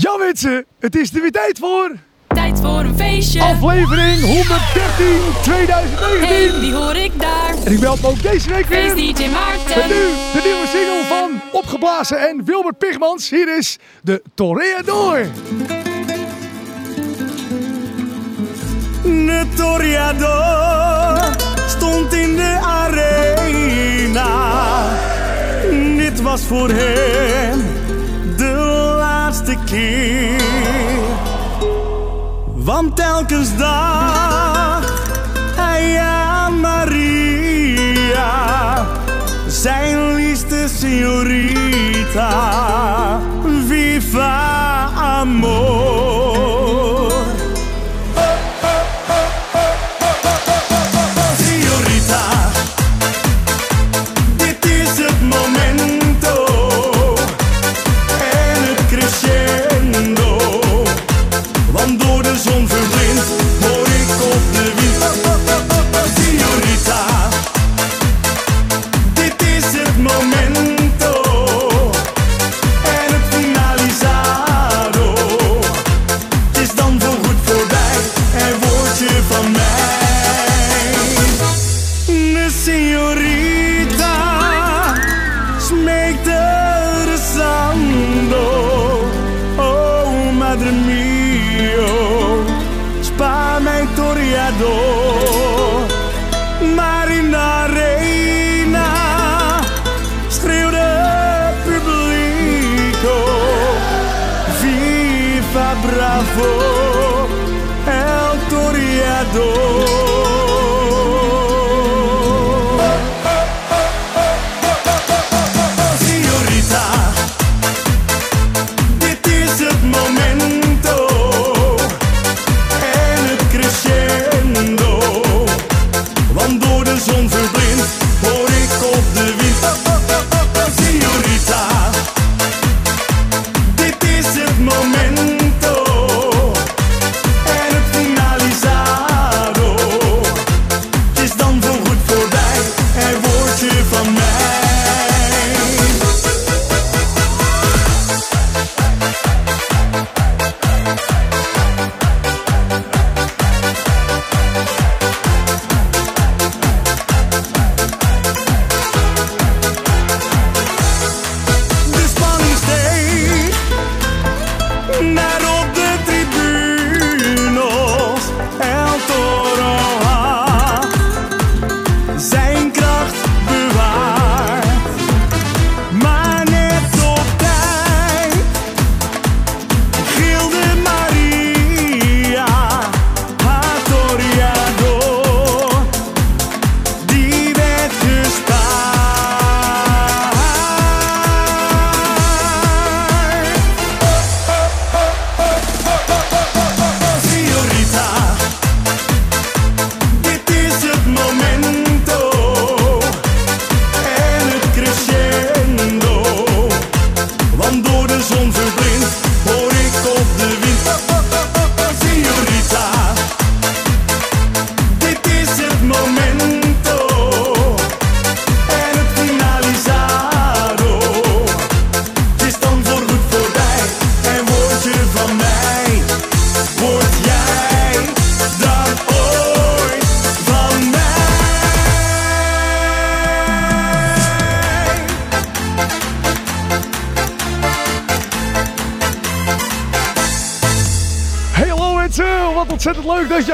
Ja mensen, het is er weer tijd voor Tijd voor een feestje. aflevering 113 2019. Hey, die hoor ik daar. En ik meld me ook deze week weer Feest DJ met Maarten. nu de nieuwe single van Opgeblazen en Wilbert Pigmans. Hier is de Toreador. De Toriador stond in de arena. Dit was voor hem Want telkens dacht hij aan Maria, zijn liefste signorita. Viva amor. dor.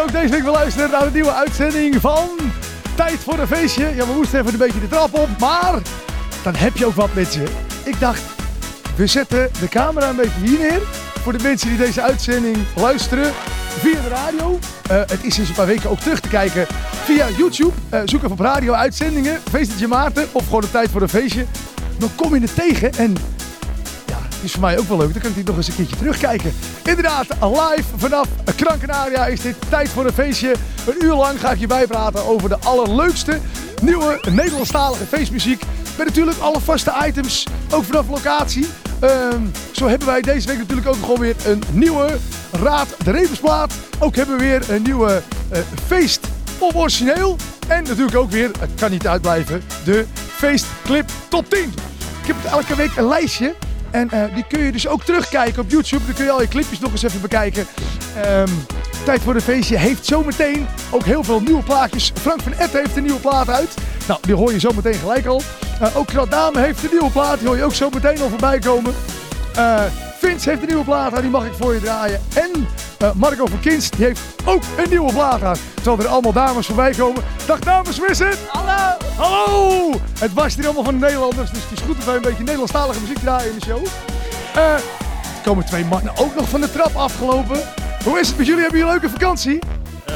Ook deze week wil luisteren naar de nieuwe uitzending van Tijd voor een feestje. Ja, we moesten even een beetje de trap op, maar dan heb je ook wat mensen. Ik dacht, we zetten de camera een beetje hier neer voor de mensen die deze uitzending luisteren via de radio. Eh, het is sinds een paar weken ook terug te kijken via YouTube. Eh, zoek even op radio uitzendingen, Feestje Maarten of gewoon op Tijd voor een feestje. Dan kom je het tegen en is voor mij ook wel leuk. Dan kan ik die nog eens een keertje terugkijken. Inderdaad, live vanaf Gran Canaria is dit tijd voor een feestje. Een uur lang ga ik je bijpraten over de allerleukste nieuwe Nederlandstalige feestmuziek. Met natuurlijk alle vaste items, ook vanaf locatie. Ehm, zo hebben wij deze week natuurlijk ook gewoon weer een nieuwe Raad de Rebensplaat. Ook hebben we weer een nieuwe eh, feest op origineel. En natuurlijk ook weer, het kan niet uitblijven, de feestclip top 10. Ik heb elke week een lijstje. En eh, die kun je dus ook terugkijken op YouTube. Dan kun je al je clipjes nog eens even bekijken. Ehm, Tijd voor een feestje heeft zometeen ook heel veel nieuwe plaatjes. Frank van Etten heeft een nieuwe plaat uit. Nou, die hoor je zometeen gelijk al. Eh, ook Dame heeft een nieuwe plaat. Die hoor je ook zo meteen al voorbij komen. Eh, Vince heeft een nieuwe plaat aan. Die mag ik voor je draaien. En eh, Marco van Kinst die heeft ook een nieuwe plaat aan. Terwijl er allemaal dames voorbij komen. Dag dames, Wissen! Hallo! Hallo! Het was hier allemaal van de Nederlanders, dus het is goed dat wij een beetje Nederlandstalige muziek draaien in de show. Eh, er komen twee mannen ook nog van de trap afgelopen. Hoe is het met jullie? Hebben jullie een leuke vakantie? Uh,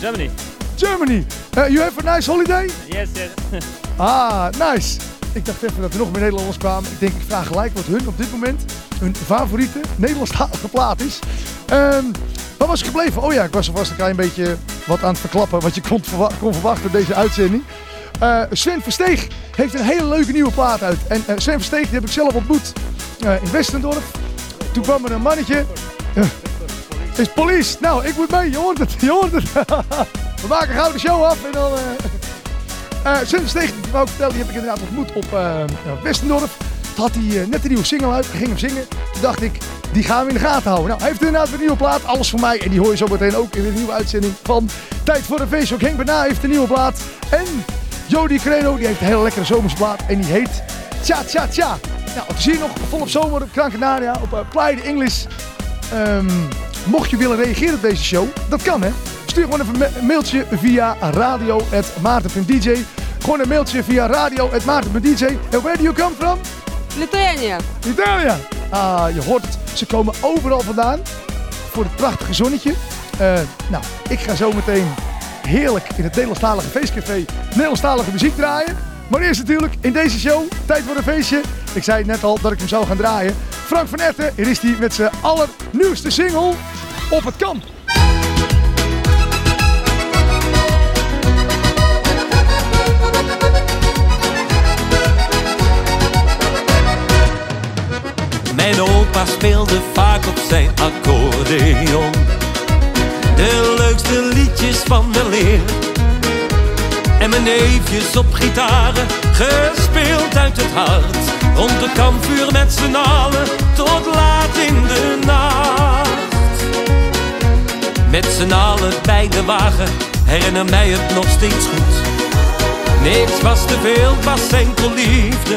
Germany. Germany. Uh, you have a nice holiday? Yes, yes. Ah, nice. Ik dacht even dat er nog meer Nederlanders kwamen. Ik denk, ik vraag gelijk wat hun op dit moment hun favoriete Nederlandstalige plaat is. Ehm waar was ik gebleven? Oh ja, ik was alvast een klein beetje wat aan het verklappen wat je kon, verwa- kon verwachten deze uitzending. Eh, Sven Versteeg heeft een hele leuke nieuwe plaat uit. En eh, Sven Versteeg die heb ik zelf ontmoet eh, in Westendorp. Toen kwam er een mannetje. Is police. Nou, ik moet mee. Je hoort het. Je hoort het. We maken gauw de show af en dan... Sven Versteeg, die wou ik vertellen, die heb ik inderdaad ontmoet op eh, Westendorp. Toen had hij eh, net een nieuwe single uit, ging hem zingen. Toen dacht ik, die gaan we in de gaten houden. Nou, hij heeft inderdaad een nieuwe plaat, alles voor mij. En die hoor je zo meteen ook in de nieuwe uitzending van Tijd voor een feestje. Ook Henk Bernard heeft een nieuwe plaat. En Jody Creno, die heeft een hele lekkere zomerse plaat. En die heet Tja Tja Tja. Nou, te zien nog volop zomer op op uh, Inglis. Ehm, mocht je willen reageren op deze show, dat kan hè. Stuur gewoon even een mailtje via radio.maarten.dj. Gewoon een mailtje via radio.maarten.dj. And where do you come from? Lithuania. Italië. Ah, je hoort het. Ze komen overal vandaan. Voor het prachtige zonnetje. Eh, nou, ik ga zo meteen heerlijk in het Nederlandstalige feestcafé Nederlandstalige muziek draaien. Maar eerst natuurlijk in deze show, tijd voor een feestje. Ik zei net al dat ik hem zou gaan draaien. Frank van Etten, hier is hij met zijn allernieuwste single op het kamp. Mijn opa speelde vaak op zijn accordeon De leukste liedjes van de leer En mijn neefjes op gitaren, gespeeld uit het hart Rond het kampvuur met z'n allen, tot laat in de nacht Met z'n allen bij de wagen, herinner mij het nog steeds goed Niks was te veel, was enkel liefde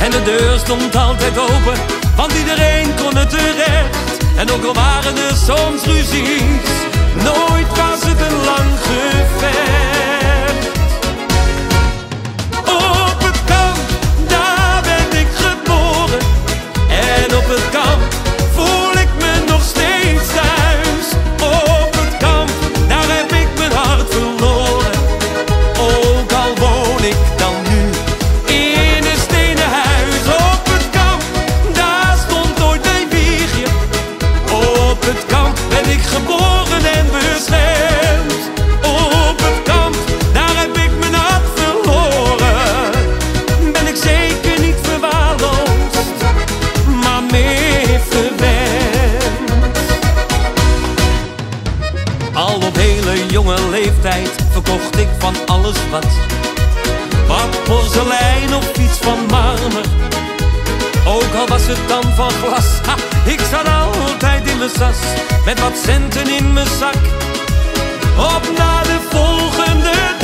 en de deur stond altijd open, want iedereen kon het terecht. En ook al waren er soms ruzies, nooit was het een lang gevecht. Wat. Wat porselein of iets van marmer. Ook al was het dan van glas. Ik zat altijd in mijn sas. Met wat centen in mijn zak. Op naar de volgende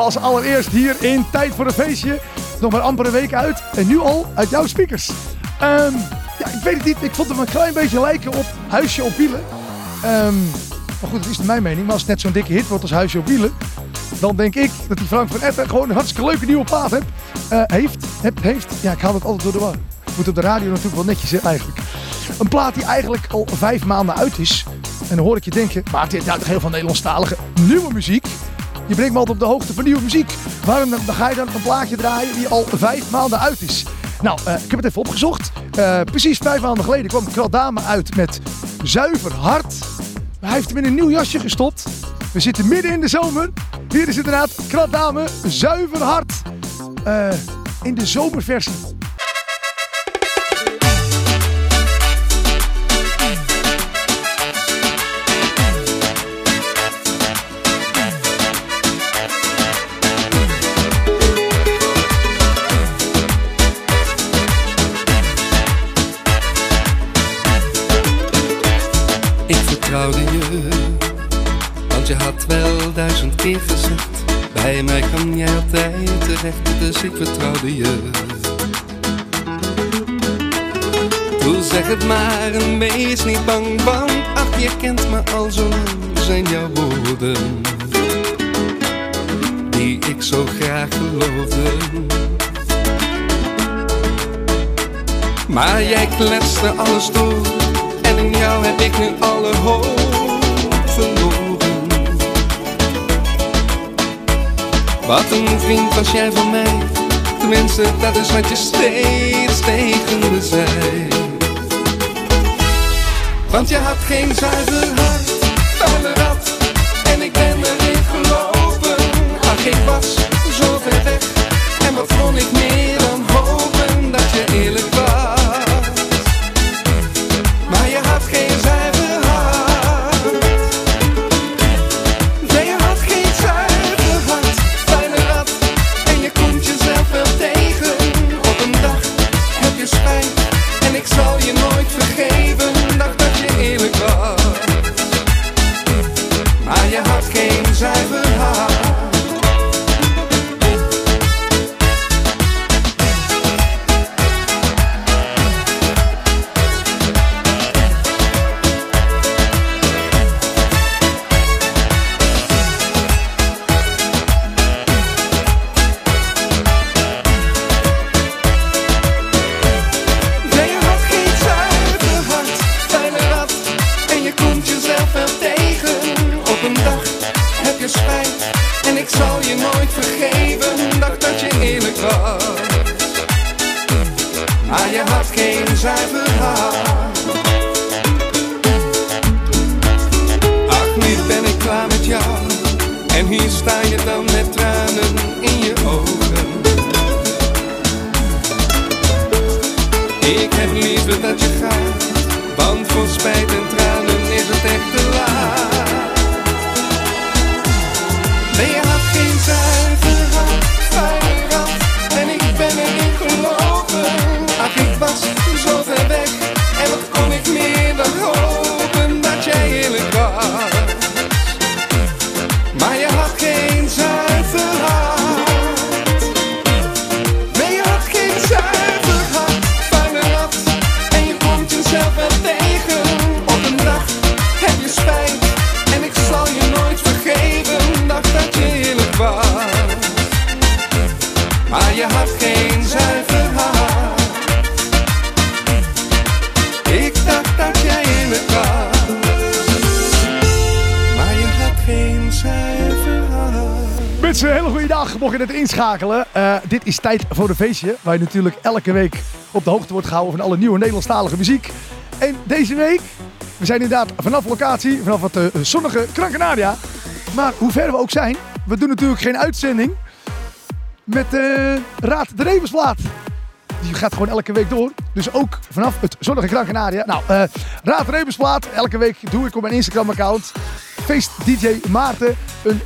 als allereerst hier in Tijd voor een Feestje. Nog maar amper een week uit. En nu al uit jouw speakers. Ehm, ja, ik weet het niet. Ik vond hem een klein beetje lijken op Huisje op Wielen. Ehm, maar goed, dat is mijn mening. Maar als het net zo'n dikke hit wordt als Huisje op Wielen... dan denk ik dat die Frank van Etten gewoon een hartstikke leuke nieuwe plaat heeft. Eh, heeft, heeft. Ja, ik haal het altijd door de war. Moet op de radio natuurlijk wel netjes zijn eigenlijk. Een plaat die eigenlijk al vijf maanden uit is. En dan hoor ik je denken, maar dit toch heel veel Nederlandstalige nieuwe muziek. Je brengt me altijd op de hoogte van nieuwe muziek. Waarom dan ga je dan een plaatje draaien die al vijf maanden uit is? Nou, eh, ik heb het even opgezocht. Eh, precies vijf maanden geleden kwam Kraldame uit met Zuiver Hart. Hij heeft hem in een nieuw jasje gestopt. We zitten midden in de zomer. Hier is inderdaad Kraldame Zuiver Hart. Eh, in de zomerversie. Bij mij kan jij altijd terecht, dus ik vertrouwde je. Doe zeg het maar en wees niet bang, want ach je kent me al zo lang, zijn jouw woorden. Die ik zo graag geloofde. Maar jij kletste alles door en in jou heb ik nu alle hoop verloren. Wat een vriend was jij van mij, tenminste dat is wat je steeds tegen me zei. Want je had geen zuiver hart, vuile rat, en ik ben erin gelopen. Ach, ik was zo ver weg, en wat kon ik meer net inschakelen. Eh, dit is tijd voor een feestje. Waar je natuurlijk elke week op de hoogte wordt gehouden van alle nieuwe Nederlandstalige muziek. En deze week, we zijn inderdaad vanaf locatie, vanaf het eh, zonnige Gran Canaria. Maar hoe ver we ook zijn, we doen natuurlijk geen uitzending met eh, Raad de Rebensplaat. Die gaat gewoon elke week door. Dus ook vanaf het zonnige Gran. Nou, Raad de Rebensplaat. Elke week doe ik op mijn Instagram-account. Feest DJ Maarten een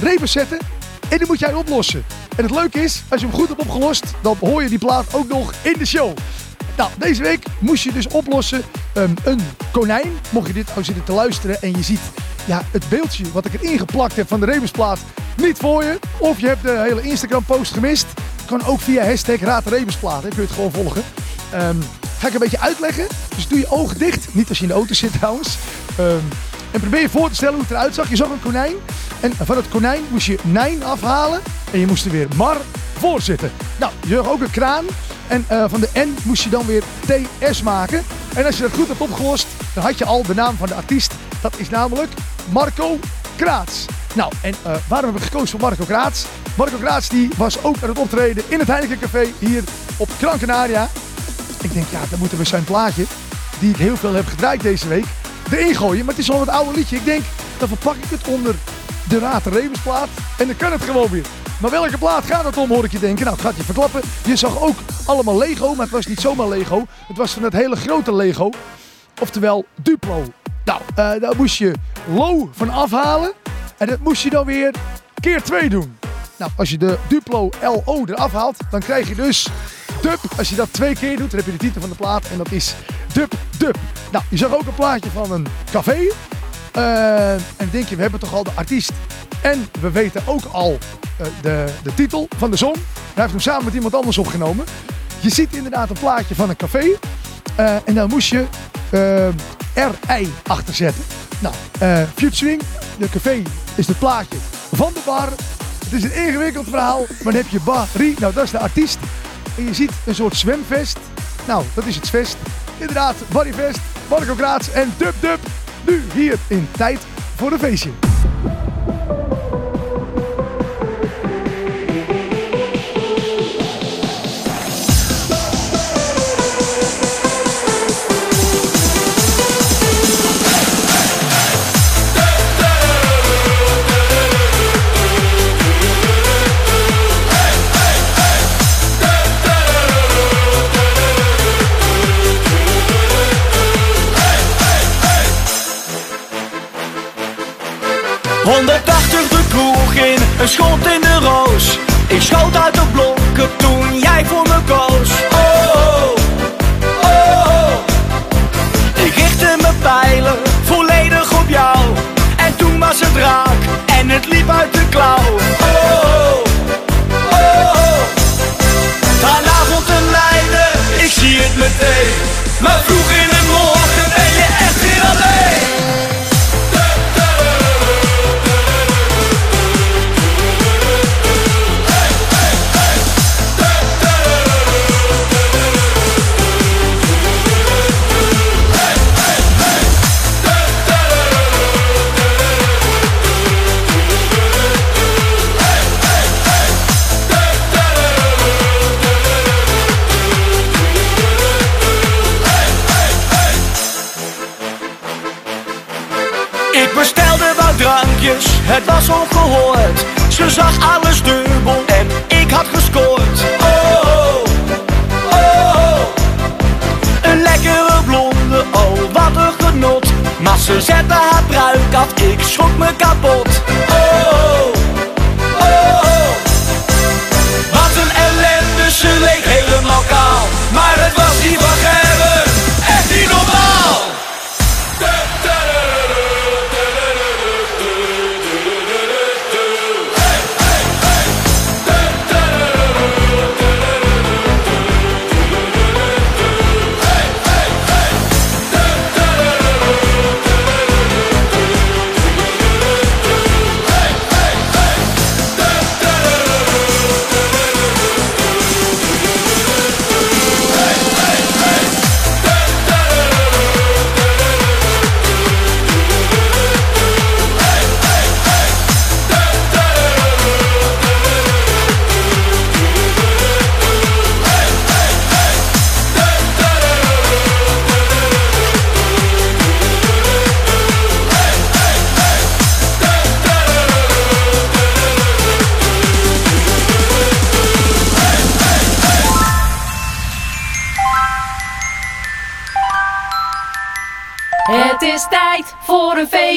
rebus zetten. En die moet jij oplossen. En het leuke is, als je hem goed hebt opgelost, dan hoor je die plaat ook nog in de show. Nou, deze week moest je dus oplossen ehm, een konijn. Mocht je dit nou zitten te luisteren en je ziet, ja, het beeldje wat ik erin geplakt heb van de Rebusplaat niet voor je. Of je hebt de hele Instagram post gemist. Kan ook via hashtag Raad de Kun je het gewoon volgen. Ehm, ga ik een beetje uitleggen. Dus doe je ogen dicht. Niet als je in de auto zit trouwens. Ehm, en probeer je voor te stellen hoe het eruit zag. Je zag een konijn. En van het konijn moest je nijn afhalen. En je moest er weer mar voor zitten. Nou, je zag ook een kraan. En eh, van de N moest je dan weer TS maken. En als je dat goed hebt opgelost, dan had je al de naam van de artiest. Dat is namelijk Marco Kraats. Nou, en eh, waarom heb ik gekozen voor Marco Kraats? Marco Kraats die was ook aan het optreden in het Heineken Café hier op Gran. Ik denk, ja, dan moeten we zijn plaatje, die ik heel veel heb gedraaid deze week, erin gooien. Maar het is al een oude liedje. Ik denk, dan verpak ik het onder de Raad Rebensplaat. En dan kan het gewoon weer. Maar welke plaat gaat het om, hoor ik je denken. Nou, het je verklappen. Je zag ook allemaal Lego, maar het was niet zomaar Lego. Het was van het hele grote Lego. Oftewel Duplo. Nou, eh, daar moest je low van afhalen. En dat moest je dan weer keer 2 doen. Nou, als je de Duplo LO eraf haalt, dan krijg je dus Dub. Als je dat twee keer doet, dan heb je de titel van de plaat. En dat is Dub Dub. Nou, je zag ook een plaatje van een café. Eh, en denk je, we hebben toch al de artiest. En we weten ook al eh, de, de titel van de song. Hij heeft hem samen met iemand anders opgenomen. Je ziet inderdaad een plaatje van een café. Eh, en dan moest je RI achter zetten. Nou, Futuring, de café is het plaatje van de bar. Het is een ingewikkeld verhaal, maar dan heb je Barry, nou dat is de artiest. En je ziet een soort zwemvest. Nou, dat is het vest. Inderdaad, Marco Graats en Dub Dub. Nu hier in Tijd voor een feestje. De kroeg in, een schot in de roos. Ik schoot uit de blokken toen jij voor me koos. Oh, oh, oh, oh. Ik richtte mijn pijlen volledig op jou. En toen was het raak en het liep uit de klauw. Oh, oh, oh, oh. Vanavond een meiden, ik zie het meteen. Maar vroeg in was ongehoord. Ze zag alles dubbel en ik had gescoord. Oh, oh, oh. Een lekkere blonde, oh wat een genot. Maar ze zette haar pruik af, ik schrok me kapot. Oh, oh, oh,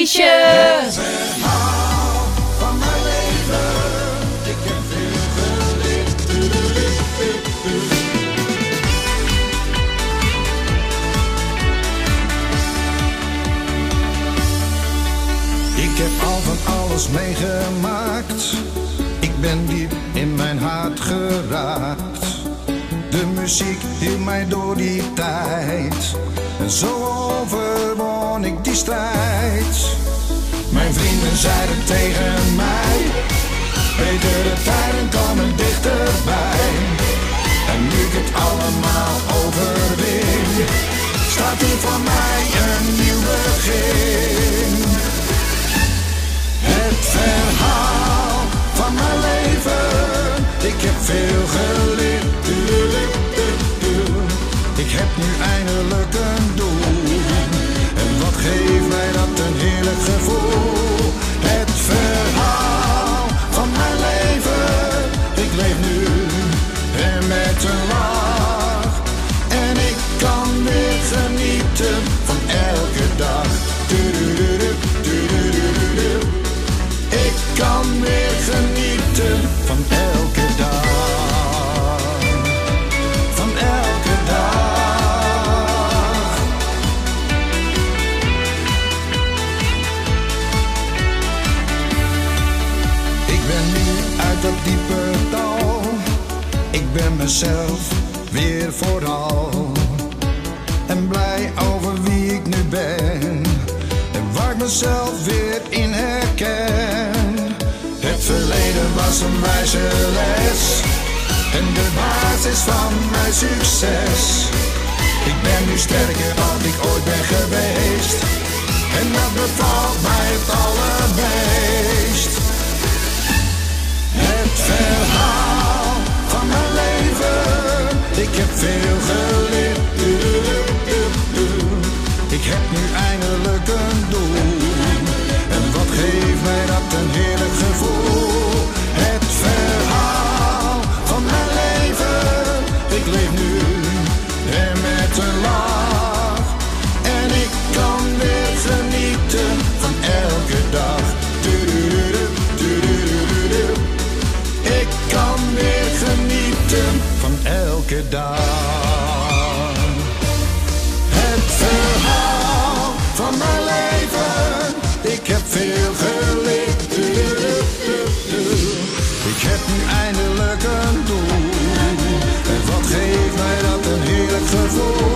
feestje. Ik alles meegemaakt. Ik ben diep in mijn hart geraakt. De muziek hield mij door die tijd. Zo overwon die. Mijn vrienden zeiden tegen mij. Betere tijden komen dichterbij. En nu ik het allemaal overwin. Staat hier voor mij een nieuw begin. Het verhaal van mijn leven. Ik heb veel geleerd. Ik heb nu eindelijk een doel. Geeft mij dat een heerlijk gevoel. Mezelf weer vooral. En blij over wie ik nu ben. En waar ik mezelf weer in herken. Het verleden was een wijze les. En de basis van mijn succes. Ik ben nu sterker dan ik ooit ben geweest. En dat bevalt mij het allermeest. Het verhaal Ik heb veel geleerd. Ik heb nu eindelijk een doel. En wat geeft mij dat een heerlijk gevoel. Het verhaal van mijn leven. Ik heb veel geleerd. Ik heb nu eindelijk een doel. En wat geeft mij dat een heerlijk gevoel.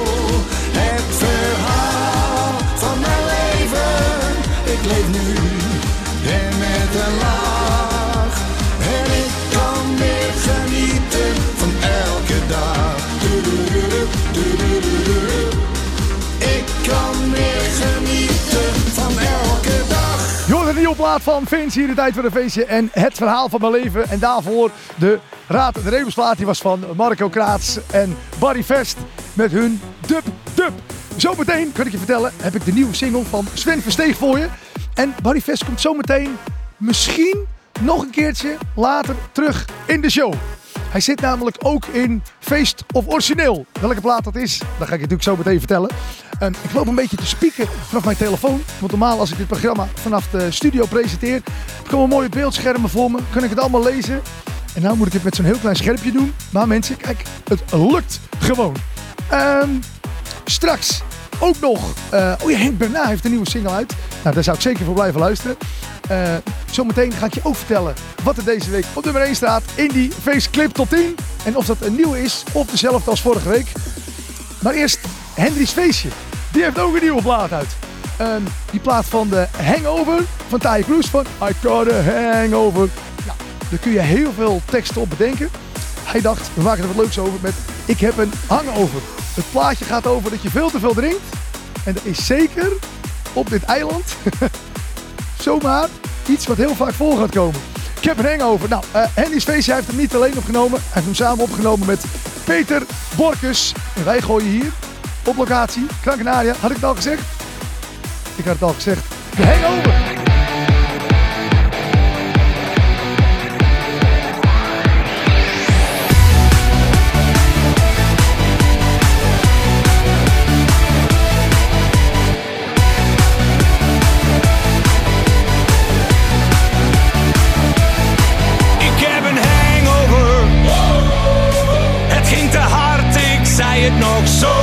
Van Vince hier de tijd voor een feestje en het verhaal van mijn leven. En daarvoor de Raad de Rebusplaat, die was van Marco Kraats en Barry Vest met hun Dub Dub. Zometeen, kan ik je vertellen, heb ik de nieuwe single van Sven Versteeg voor je. En Barry Vest komt zometeen misschien nog een keertje later terug in de show. Hij zit namelijk ook in Feest of Origineel. Welke plaat dat is, dat ga ik je natuurlijk zo meteen vertellen. Ehm, ik loop een beetje te spieken vanaf mijn telefoon. Want normaal als ik dit programma vanaf de studio presenteer... komen mooie beeldschermen voor me. Kan ik het allemaal lezen. En nou moet ik het met zo'n heel klein schermpje doen. Maar mensen, kijk, het lukt gewoon. Ehm, straks ook nog... eh, oh ja, Bernard heeft een nieuwe single uit. Nou, daar zou ik zeker voor blijven luisteren. Eh, zometeen ga ik je ook vertellen wat er deze week op nummer 1 staat in die feestclip tot 10. En of dat een nieuwe is of dezelfde als vorige week. Maar eerst Henry's Feestje. Die heeft ook een nieuwe plaat uit. Ehm, die plaat van de Hangover van Ty Cruz van I Got a Hangover. Daar kun je heel veel teksten op bedenken. Hij dacht, we maken er wat leuks over met Ik heb een hangover. Het plaatje gaat over dat je veel te veel drinkt. En dat is zeker op dit eiland zomaar iets wat heel vaak voor gaat komen. Ik heb een hangover. Nou, eh Henry's Feestje heeft hem niet alleen opgenomen. Hij heeft hem samen opgenomen met Peter Borkus. En wij gooien hier op locatie, Gran Canaria. Had ik het al gezegd? Ik had het al gezegd. De hangover. Nog zo.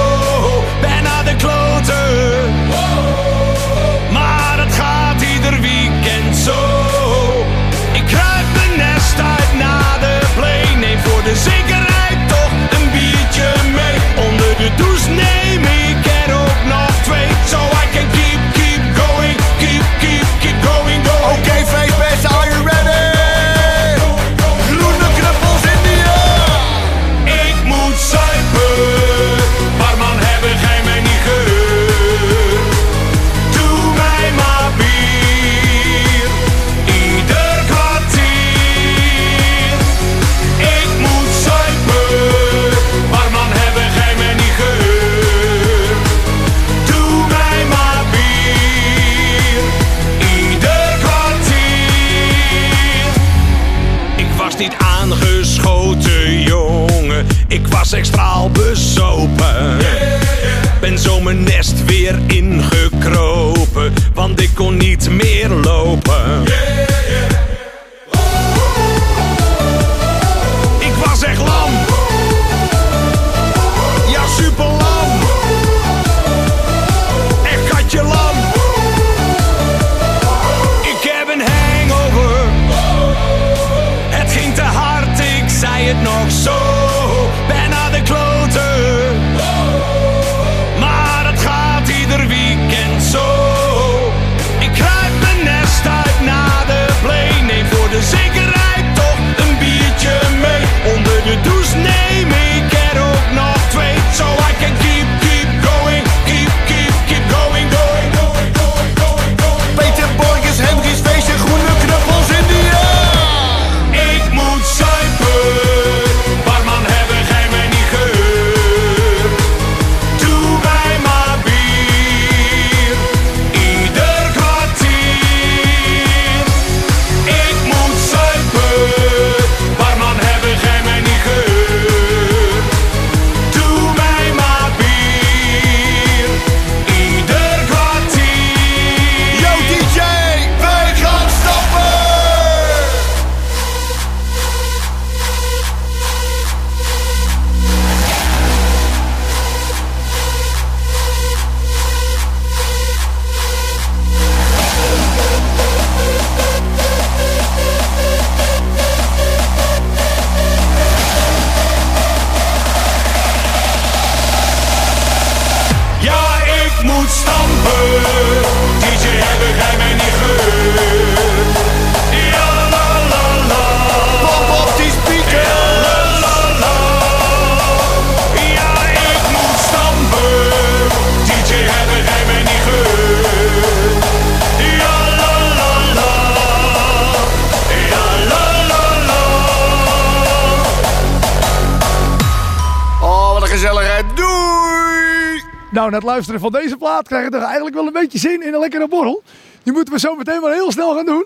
Nou, na het luisteren van deze plaat krijg je toch eigenlijk wel een beetje zin in een lekkere borrel. Die moeten we zo meteen maar heel snel gaan doen.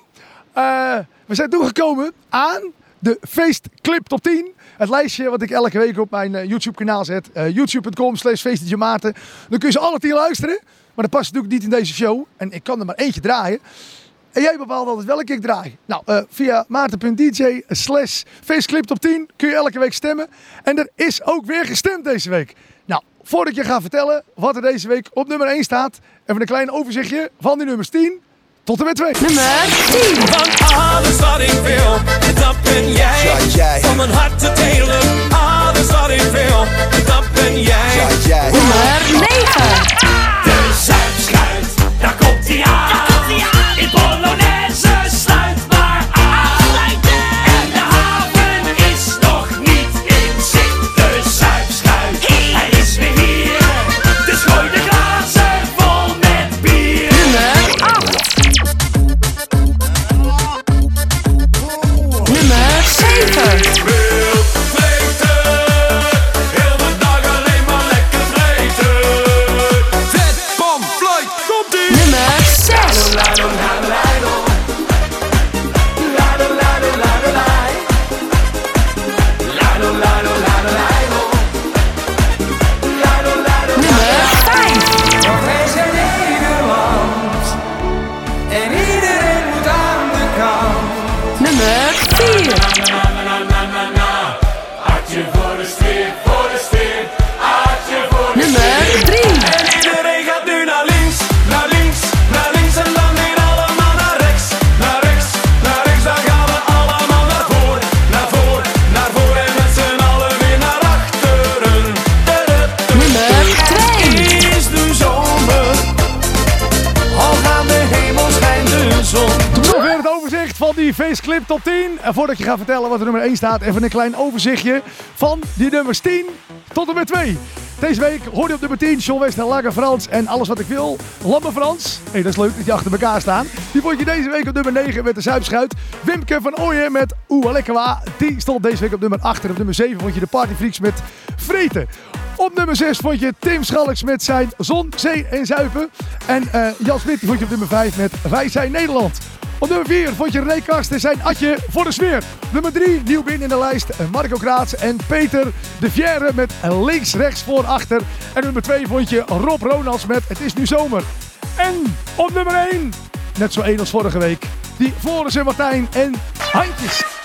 Eh, we zijn toegekomen aan de feestclip top 10. Het lijstje wat ik elke week op mijn eh, YouTube kanaal zet. eh, youtube.com slash. Dan kun je ze alle 10 luisteren. Maar dat past natuurlijk niet in deze show. En ik kan er maar eentje draaien. En jij bepaalt altijd welke ik draai. Nou, via maarten.dj slash feestclip top 10 kun je elke week stemmen. En er is ook weer gestemd deze week. Voordat ik je ga vertellen wat er deze week op nummer 1 staat, even een klein overzichtje van die nummers 10 tot en met 2. Nummer 10. Van alles wat ik wil, dat ben jij. Ja, jij. Van mijn hart te delen, alles wat ik wil, dat ben jij. Ja, jij. Nummer 9. De zuipschuit, daar komt hij aan. In Polonaise, top 10. En voordat je gaat vertellen wat er nummer 1 staat, even een klein overzichtje van die nummers 10 tot met 2. Deze week hoor je op nummer 10 John West en Lager Frans en Alles Wat Ik Wil. Lamme Frans. Hey, dat is leuk dat die achter elkaar staan. Die vond je deze week op nummer 9 met de Zuipschuit. Wimke van Ooyen met Oeh Lekkerwa. Die stond deze week op nummer 8. En op nummer 7 vond je de Partyfreaks met Vreten. Op nummer 6 vond je Tim Schalks met zijn Zon, Zee en Zuipen. En eh, Jan Smit vond je op nummer 5 met Wij zijn Nederland. Op nummer 4 vond je René Karst en zijn Atje voor de sfeer. Nummer 3, nieuw binnen in de lijst, eh, Marco Kraats en Peter de Vierre met links, rechts, voor, achter. En nummer 2 vond je Rob Ronalds met Het is nu zomer. En op nummer 1, net zo één als vorige week, die Floris en Martijn en Handjes.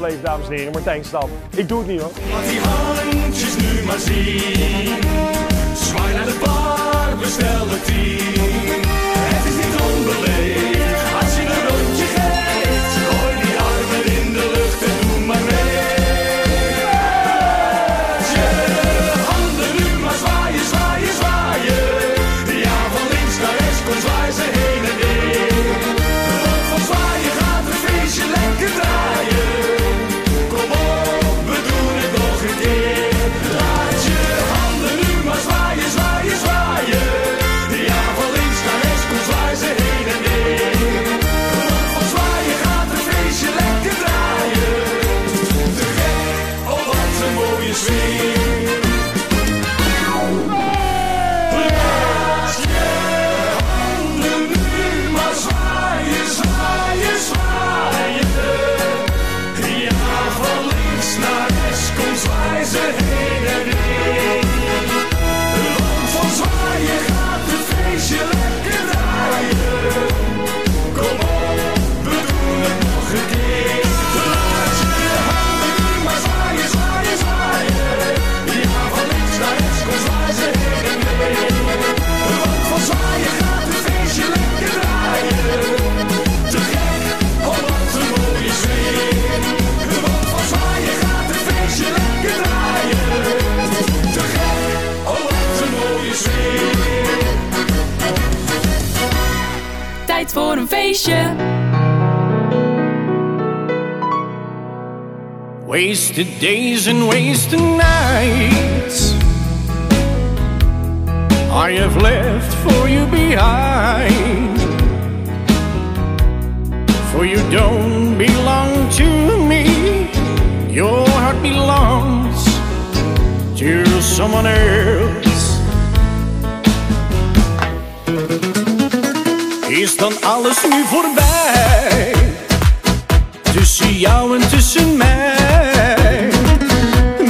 Gebleven, dames en heren. Martijn Stam. Ik doe het niet hoor. Laat die handjes nu maar zien. Zwaai naar de bar, bestel het tien. Het is niet onbeleefd Wasted days and wasted nights I have left for you behind. For you don't belong to me. Your heart belongs to someone else Is dan alles nu voorbij? tussen jou en tussen mij.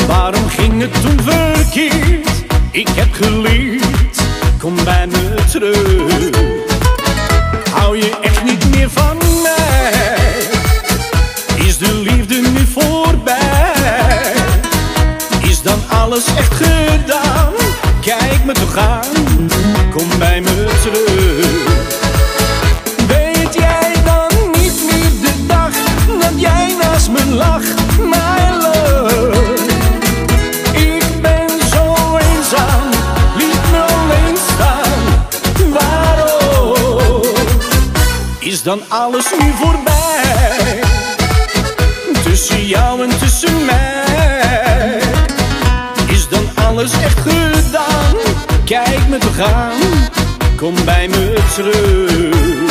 Waarom ging het toen verkeerd? Ik heb geleerd, kom bij me terug. Hou je echt niet meer van mij? Is de liefde nu voorbij? Is dan alles echt gedaan? Kijk me toch aan, kom bij dan alles nu voorbij? Tussen jou en tussen mij is dan alles echt gedaan? Kijk me toch aan, kom bij me terug.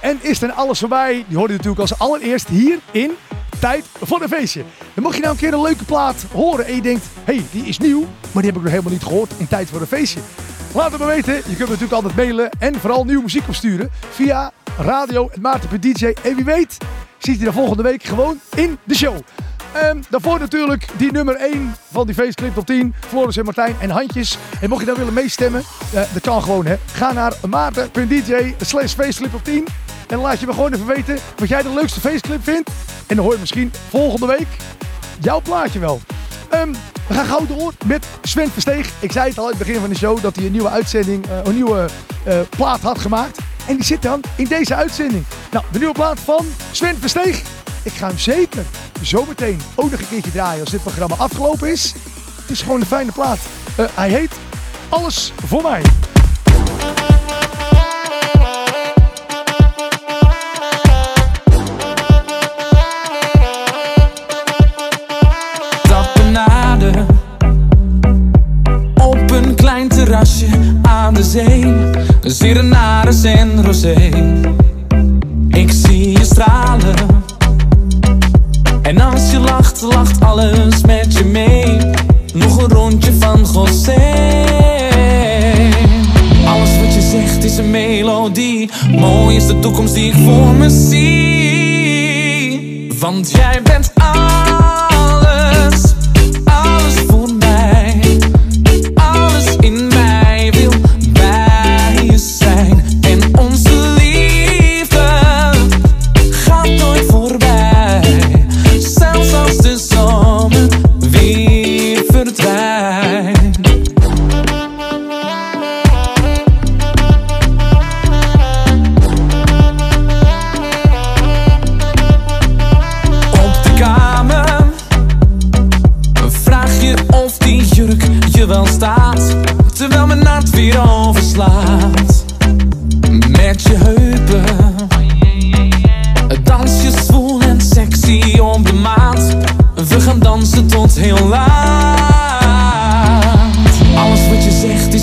En Is dan alles voorbij. Die hoorde je natuurlijk als allereerst hier in Tijd voor een Feestje. Dan mocht je nou een keer een leuke plaat horen en je denkt... hey, die is nieuw, maar die heb ik nog helemaal niet gehoord in Tijd voor een Feestje. Laat het me weten. Je kunt me natuurlijk altijd mailen en vooral nieuwe muziek opsturen via radio.maarten.dj. En wie weet ziet hij er volgende week gewoon in de show. Ehm, daarvoor natuurlijk die nummer 1 van die feestclip top 10. Floris en Martijn en Handjes. En mocht je dan willen meestemmen, eh, dat kan gewoon hè. Ga naar maarten.dj slash feestclip op 10. En dan laat je me gewoon even weten wat jij de leukste feestclip vindt. En dan hoor je misschien volgende week jouw plaatje wel. Ehm, we gaan gauw door met Sven Versteeg. Ik zei het al in het begin van de show dat hij een nieuwe uitzending, eh, een nieuwe eh, plaat had gemaakt. En die zit dan in deze uitzending. Nou, de nieuwe plaat van Sven Versteeg. Ik ga hem zeker zometeen ook nog een keertje draaien als dit programma afgelopen is. Het is gewoon een fijne plaat. Eh, hij heet Alles voor mij. dag benade Op een klein terrasje aan de zee Serenares en rosé Ik zie je stralen En als je lacht, lacht alles met je mee. Nog een rondje van José. Alles wat je zegt is een melodie. Mooi is de toekomst die ik voor me zie. Want jij bent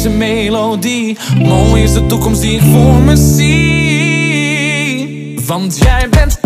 melodie. Mooi is de toekomst die ik voor me zie. Want jij bent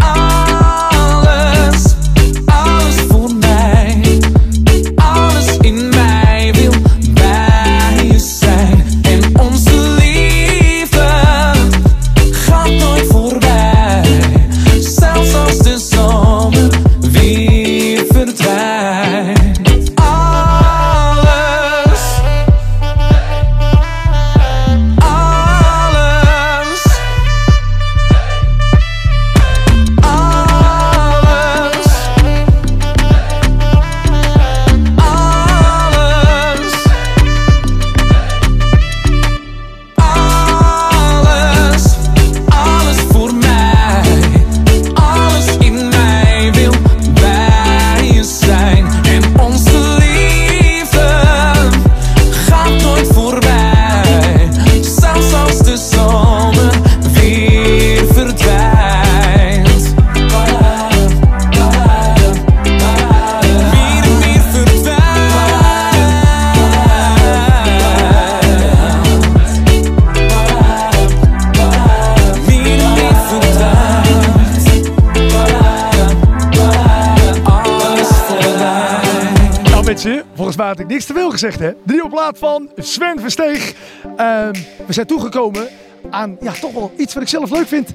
gezegd hè. De nieuwe plaat van Sven Versteeg. Ehm, we zijn toegekomen aan ja, toch wel iets wat ik zelf leuk vind.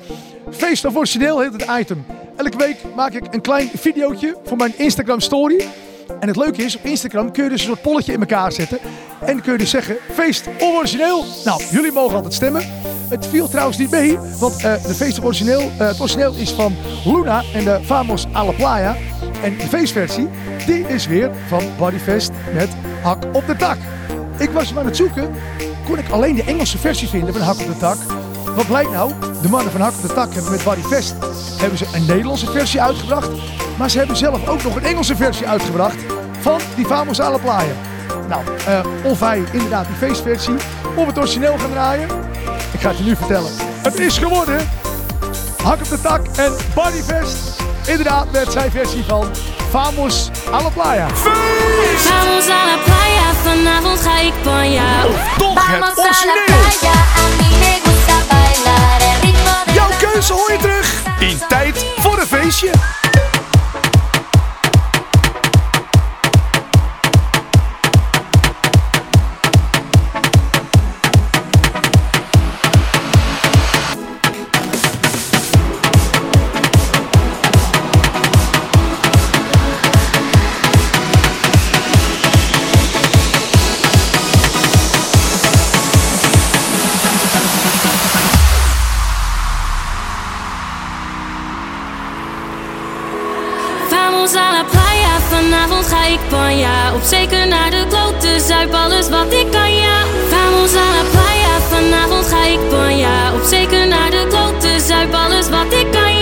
Feest of origineel heet het item. Elke week maak ik een klein videootje voor mijn Instagram story. En het leuke is, op Instagram kun je dus een soort polletje in elkaar zetten. En kun je dus zeggen, feest of origineel. Nou, jullie mogen altijd stemmen. Het viel trouwens niet mee, want eh, de feest of origineel, eh, het origineel is van Luna en de Famos a la Playa. En de feestversie, die is weer van Bodyfest met Hak op de Tak. Ik was hem aan het zoeken, kon ik alleen de Engelse versie vinden van Hak op de Tak. Wat blijkt nou? De mannen van Hak op de Tak hebben met Bodyfest hebben ze een Nederlandse versie uitgebracht. Maar ze hebben zelf ook nog een Engelse versie uitgebracht van die Famos à la Playa. Nou, eh, of wij inderdaad die feestversie of het origineel gaan draaien. Ik ga het je nu vertellen. Het is geworden Hak op de Tak en Bodyfest. Inderdaad met zijn versie van Famos à la Playa. Vamos a la playa, vanavond ga ik panja. Toch het origineel. Jouw keuze hoor je terug in Tijd voor een Feestje. Op zeker naar de klote, zuip alles wat ik kan, ja. Vamos a la playa, vanavond ga ik panja. Op zeker naar de klote, zuip alles wat ik kan, ja.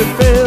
Raakt mij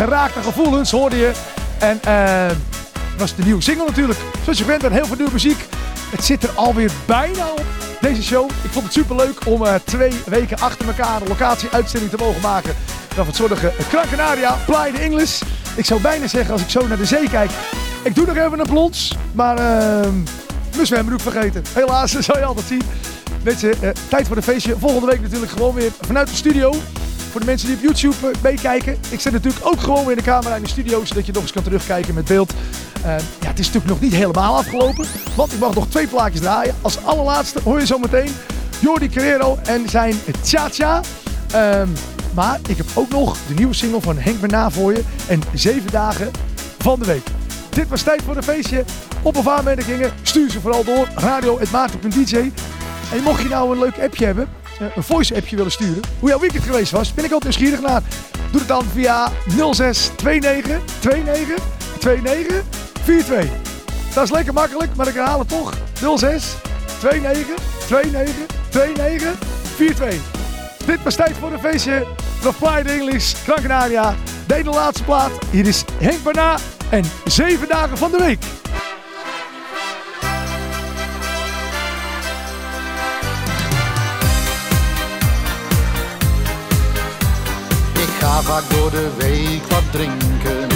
Geraakte gevoelens hoorde je. En dat was de nieuwe single natuurlijk. Zoals je bent, en heel veel nieuwe muziek. Het zit er alweer bijna op, deze show. Ik vond het super leuk om eh, twee weken achter elkaar een locatie-uitzending te mogen maken. Van het zonnige Gran Canaria, Playa de English. Ik zou bijna zeggen, als ik zo naar de zee kijk. Ik doe nog even een plons, maar uh, mijn zwembroek vergeten. Helaas, dat zal je altijd zien. Je, eh, tijd voor de feestje. Volgende week natuurlijk gewoon weer vanuit de studio. Voor de mensen die op YouTube eh, meekijken. Ik zet natuurlijk ook gewoon weer de camera in de studio. Zodat je nog eens kan terugkijken met beeld. Eh, ja, het is natuurlijk nog niet helemaal afgelopen. Want ik mag nog twee plaatjes draaien. Als allerlaatste hoor je zo meteen Jordi Carrero en zijn Tja. Ehm, maar ik heb ook nog de nieuwe single van Henk Berna voor je. En zeven dagen van de week. Dit was tijd voor een feestje. Op of aanmerkingen, stuur ze vooral door. Radio.maarten.dj En mocht je nou een leuk appje hebben, een voice appje willen sturen, hoe jouw weekend geweest was, ben ik ook nieuwsgierig naar. Doe het dan via 06 29 29 29 42. Dat is lekker makkelijk, maar ik herhaal het toch. 06 29 29 29 42. Dit was tijd voor een feestje. Nog Playa de English, Gran Canaria. De ene laatste plaat. Hier is Henk Barna en 7 dagen van de week. Vaak door de week wat drinken,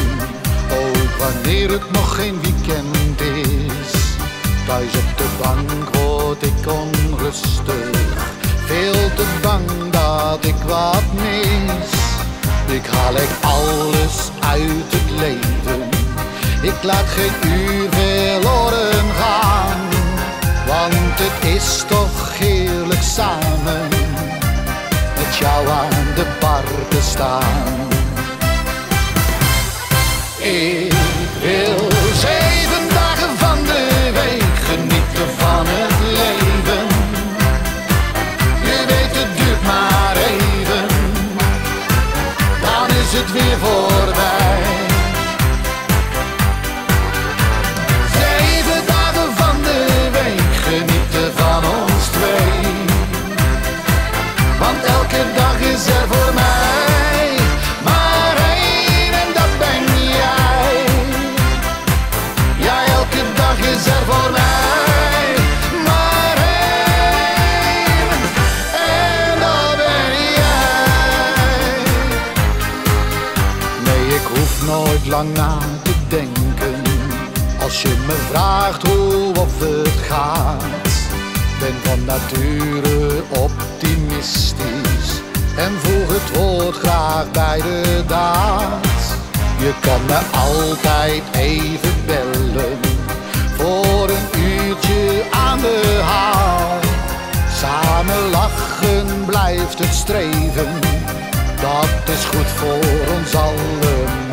ook wanneer het nog geen weekend is. Thuis op de bank word ik onrustig, veel te bang dat ik wat mis. Ik haal echt alles uit het leven, ik laat geen uur verloren gaan. Want het is toch heerlijk samen met jou aan de staan. Ik wil zeven dagen van de week genieten van het leven. Je weet het duurt maar even, dan is het weer voorbij. Lang te denken als je me vraagt hoe of het gaat. Ben van nature optimistisch en voeg het woord graag bij de daad. Je kan me altijd even bellen voor een uurtje aan de haal. Samen lachen blijft het streven, dat is goed voor ons allemaal.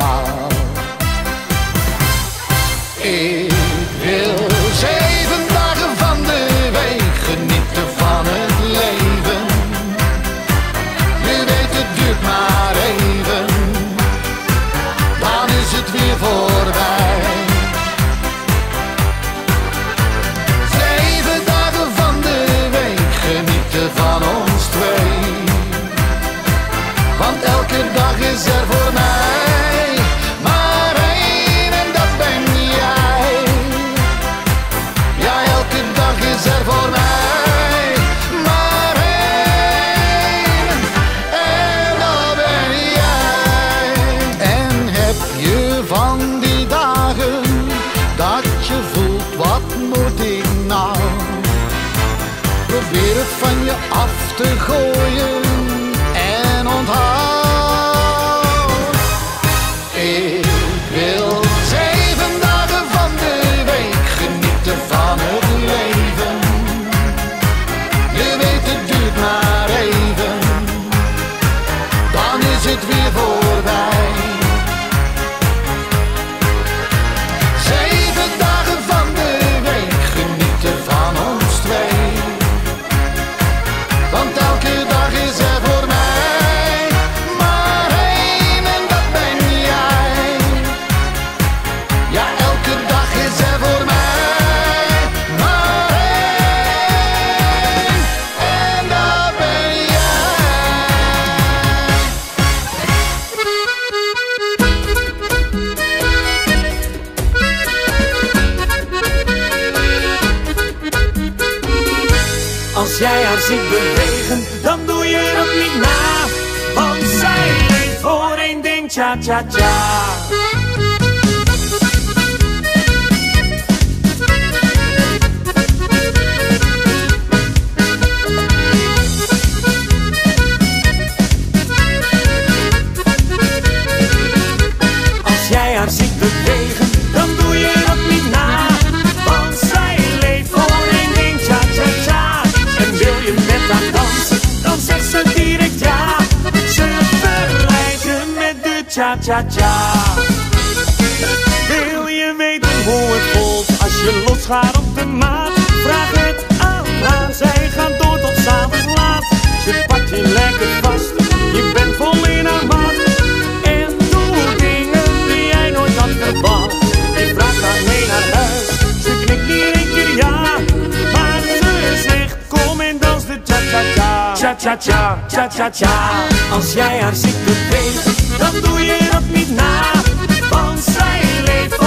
Van ons twee. Want elke dag is er Als jij haar ziet bewegen, dan doe je dat niet na. Want zij leeft voor één ding, tja tja tja. Tja tja tja. Wil je weten hoe het voelt als je losgaat op de maat? Vraag het aan haar, zij gaat door tot s'avonds laat. Ze pakt je lekker vast, je bent vol in haar maat. En doe dingen die jij nooit had verwacht. Je vraagt haar mee naar huis, ze knikt niet één keer ja. Maar ze zegt kom en dans de cha-cha-cha. Cha-cha-cha, cha-cha-cha. Als jij haar ziet bewegen, dan doe je dat niet na. Want zij leeft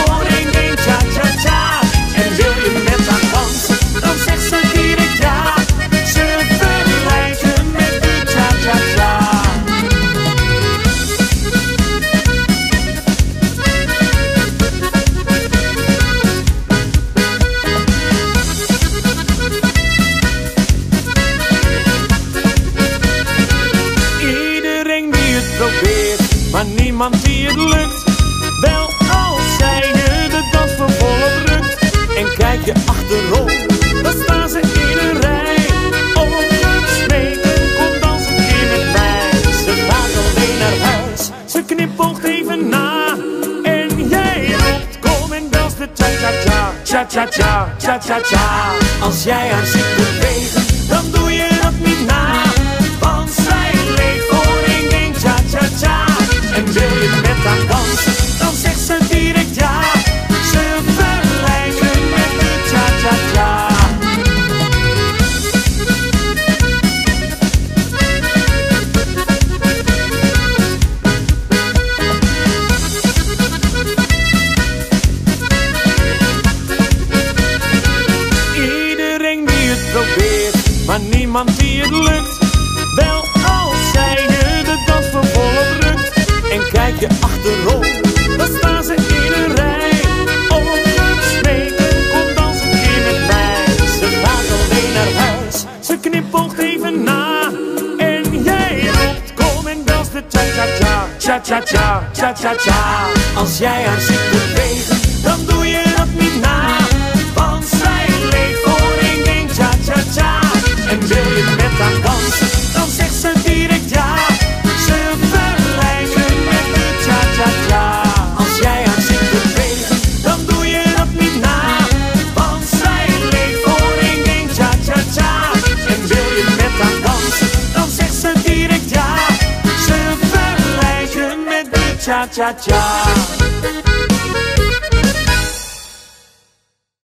cha-cha-cha. Cha-cha-cha, cha-cha-cha. Als jij haar ziet bewegen, cha-cha-cha, cha-cha-cha. Als jij haar ziet ja. Ze